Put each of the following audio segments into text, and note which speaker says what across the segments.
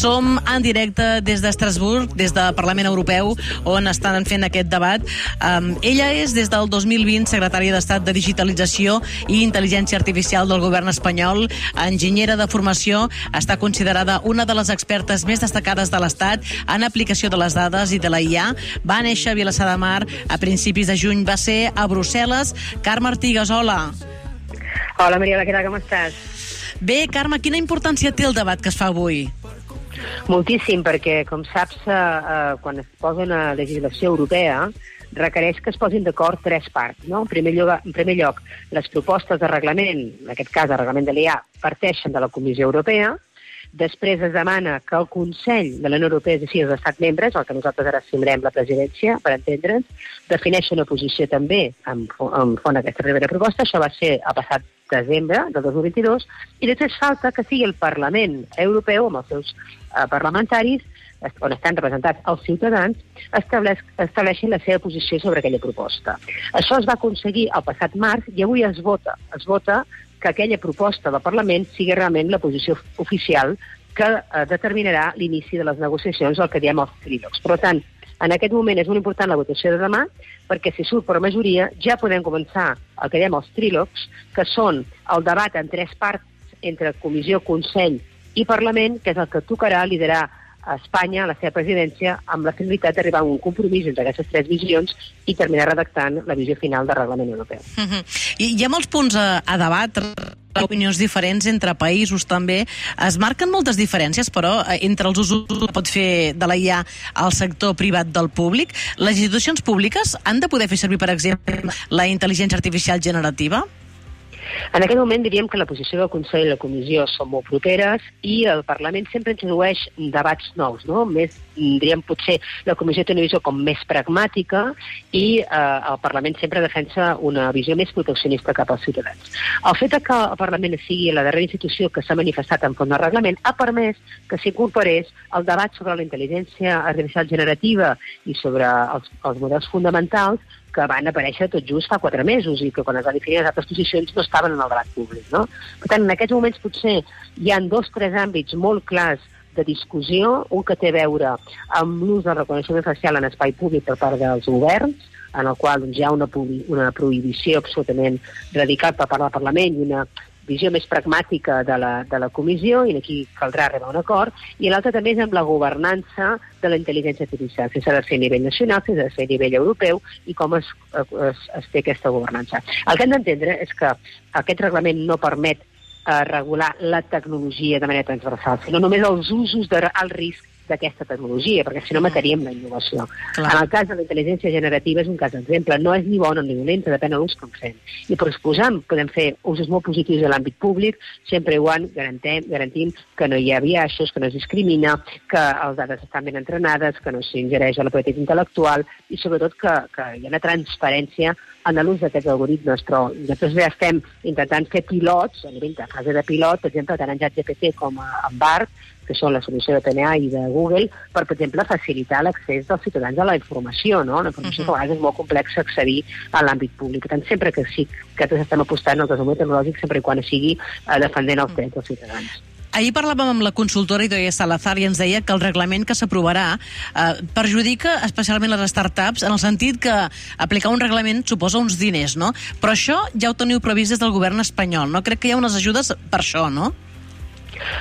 Speaker 1: Som en directe des d'Estrasburg, des del Parlament Europeu, on estan fent aquest debat. Um, ella és, des del 2020, secretària d'Estat de Digitalització i Intel·ligència Artificial del govern espanyol, enginyera de formació, està considerada una de les expertes més destacades de l'Estat en aplicació de les dades i de la IA. Va néixer a Vilassar de Mar a principis de juny, va ser a Brussel·les. Carme Artigas, hola.
Speaker 2: Hola, Mariela, què tal, com estàs?
Speaker 1: Bé, Carme, quina importància té el debat que es fa avui?
Speaker 2: Moltíssim, perquè, com saps, eh, eh, quan es posa una legislació europea, requereix que es posin d'acord tres parts. No? En, primer lloc, en primer lloc, les propostes de reglament, en aquest cas el reglament de l'IA, parteixen de la Comissió Europea, Després es demana que el Consell de la Unió Europea, és a dir, els estats membres, el que nosaltres ara assumirem la presidència, per entendre'ns, defineixen una posició també en, en font aquesta primera proposta. Això va ser a passat desembre del 2022, i després falta que sigui el Parlament Europeu, amb els seus eh, parlamentaris, on estan representats els ciutadans, estableix, estableixin la seva posició sobre aquella proposta. Això es va aconseguir el passat març i avui es vota. Es vota que aquella proposta del Parlament sigui realment la posició oficial que eh, determinarà l'inici de les negociacions, el que diem els trílogs. Per tant, en aquest moment és molt important la votació de demà, perquè si surt per majoria ja podem començar el que diem els trílogs, que són el debat en tres parts entre Comissió, Consell i Parlament, que és el que tocarà liderar a Espanya, a la seva presidència, amb la finalitat d'arribar a un compromís entre aquestes tres visions i terminar redactant la visió final del reglament europeu.
Speaker 1: Uh -huh. I hi ha molts punts a, a debat, opinions diferents entre països també. Es marquen moltes diferències, però, eh, entre els usos que pot fer de la IA al sector privat del públic. Les institucions públiques han de poder fer servir, per exemple, la intel·ligència artificial generativa?
Speaker 2: En aquest moment diríem que la posició del Consell i la Comissió són molt properes i el Parlament sempre introdueix debats nous, no? Més, diríem, potser la Comissió té una visió com més pragmàtica i eh, el Parlament sempre defensa una visió més proteccionista cap als ciutadans. El fet que el Parlament sigui la darrera institució que s'ha manifestat en font del reglament ha permès que s'incorporés el debat sobre la intel·ligència artificial generativa i sobre els, els models fonamentals que van aparèixer tot just fa quatre mesos i que quan es van definir les altres posicions no estaven en el debat públic. No? Per tant, en aquests moments potser hi han dos o tres àmbits molt clars de discussió, un que té a veure amb l'ús del reconeixement facial en espai públic per part dels governs, en el qual doncs, hi ha una, una prohibició absolutament radical per part del Parlament i una visió més pragmàtica de la, de la comissió, i aquí caldrà arribar a un acord, i l'altre també és amb la governança de la intel·ligència artificial, si s'ha de fer a nivell nacional, si s'ha de fer a nivell europeu, i com es, es, es té aquesta governança. El que hem d'entendre és que aquest reglament no permet eh, regular la tecnologia de manera transversal, sinó només els usos de alt risc d'aquesta tecnologia, perquè si no mataríem la innovació. Clar. En el cas de la intel·ligència generativa és un cas d'exemple. No és ni bona ni dolenta, depèn de l'ús que en fem. I per exposar, podem fer usos molt positius de l'àmbit públic, sempre quan garantem, garantim que no hi ha biaixos, que no es discrimina, que les dades estan ben entrenades, que no s'ingereix a la propietat intel·lectual i sobretot que, que hi ha una transparència en l'ús d'aquests algoritmes. Però nosaltres ja estem intentant fer pilots, a nivell de fase de pilot, per exemple, tant en GPT com en BART, que són la solució de PNA i de Google, per, per exemple, facilitar l'accés dels ciutadans a la informació, no? La informació uh -huh. que a vegades és molt complexa accedir a l'àmbit públic. Tant, sempre que sí que estem apostant al desenvolupament tecnològic, sempre quan sigui eh, defendent els drets dels ciutadans.
Speaker 1: Ahir parlàvem amb la consultora Idoia Salazar i ens deia que el reglament que s'aprovarà eh, perjudica especialment les startups en el sentit que aplicar un reglament suposa uns diners, no? Però això ja ho teniu previst des del govern espanyol, no? Crec que hi ha unes ajudes per això, no?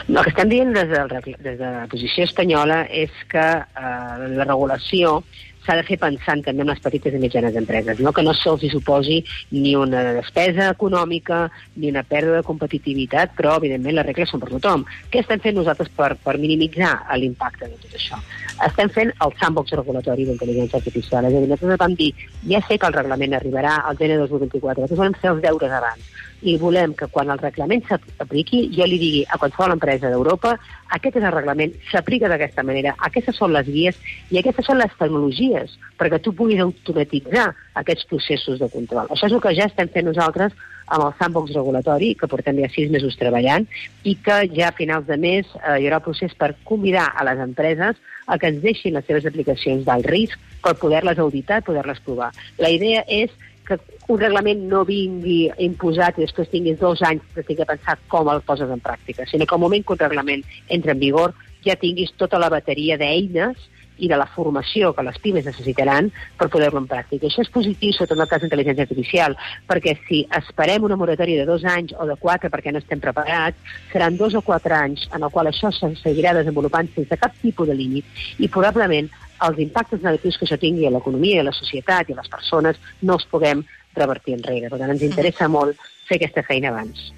Speaker 2: No, el que estem dient des, del, des de la posició espanyola és que eh, la regulació s'ha de fer pensant també en les petites i mitjanes empreses, no? que no se'ls suposi ni una despesa econòmica ni una pèrdua de competitivitat, però evidentment les regles són per tothom. Què estem fent nosaltres per, per minimitzar l'impacte de tot això? Estem fent el sandbox regulatori d'intel·ligència artificial. És a dir, nosaltres vam dir, ja sé que el reglament arribarà al gener 2024, nosaltres volem fer els deures abans i volem que quan el reglament s'apliqui jo li digui a qualsevol empresa d'Europa aquest és el reglament, s'aplica d'aquesta manera, aquestes són les guies i aquestes són les tecnologies perquè tu puguis automatitzar aquests processos de control. Això és el que ja estem fent nosaltres amb el sandbox regulatori, que portem ja sis mesos treballant, i que ja a finals de mes eh, hi haurà el procés per convidar a les empreses a que ens deixin les seves aplicacions d'alt risc per poder-les auditar i poder-les provar. La idea és que un reglament no vingui imposat i després tinguis dos anys de tenir que pensar com el poses en pràctica, sinó que al moment que un reglament entra en vigor ja tinguis tota la bateria d'eines i de la formació que les pimes necessitaran per poder-lo en pràctica. Això és positiu, sobretot en el cas d'intel·ligència artificial, perquè si esperem una moratòria de dos anys o de quatre perquè no estem preparats, seran dos o quatre anys en el qual això se seguirà desenvolupant sense cap tipus de límit i probablement els impactes negatius que això tingui a l'economia, a la societat i a les persones no els puguem revertir enrere. Per tant, ens interessa molt fer aquesta feina abans.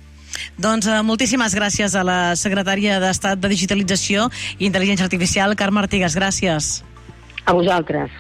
Speaker 1: Doncs uh, moltíssimes gràcies a la secretària d'Estat de Digitalització i Intel·ligència Artificial, Carme Artigas. Gràcies.
Speaker 2: A vosaltres.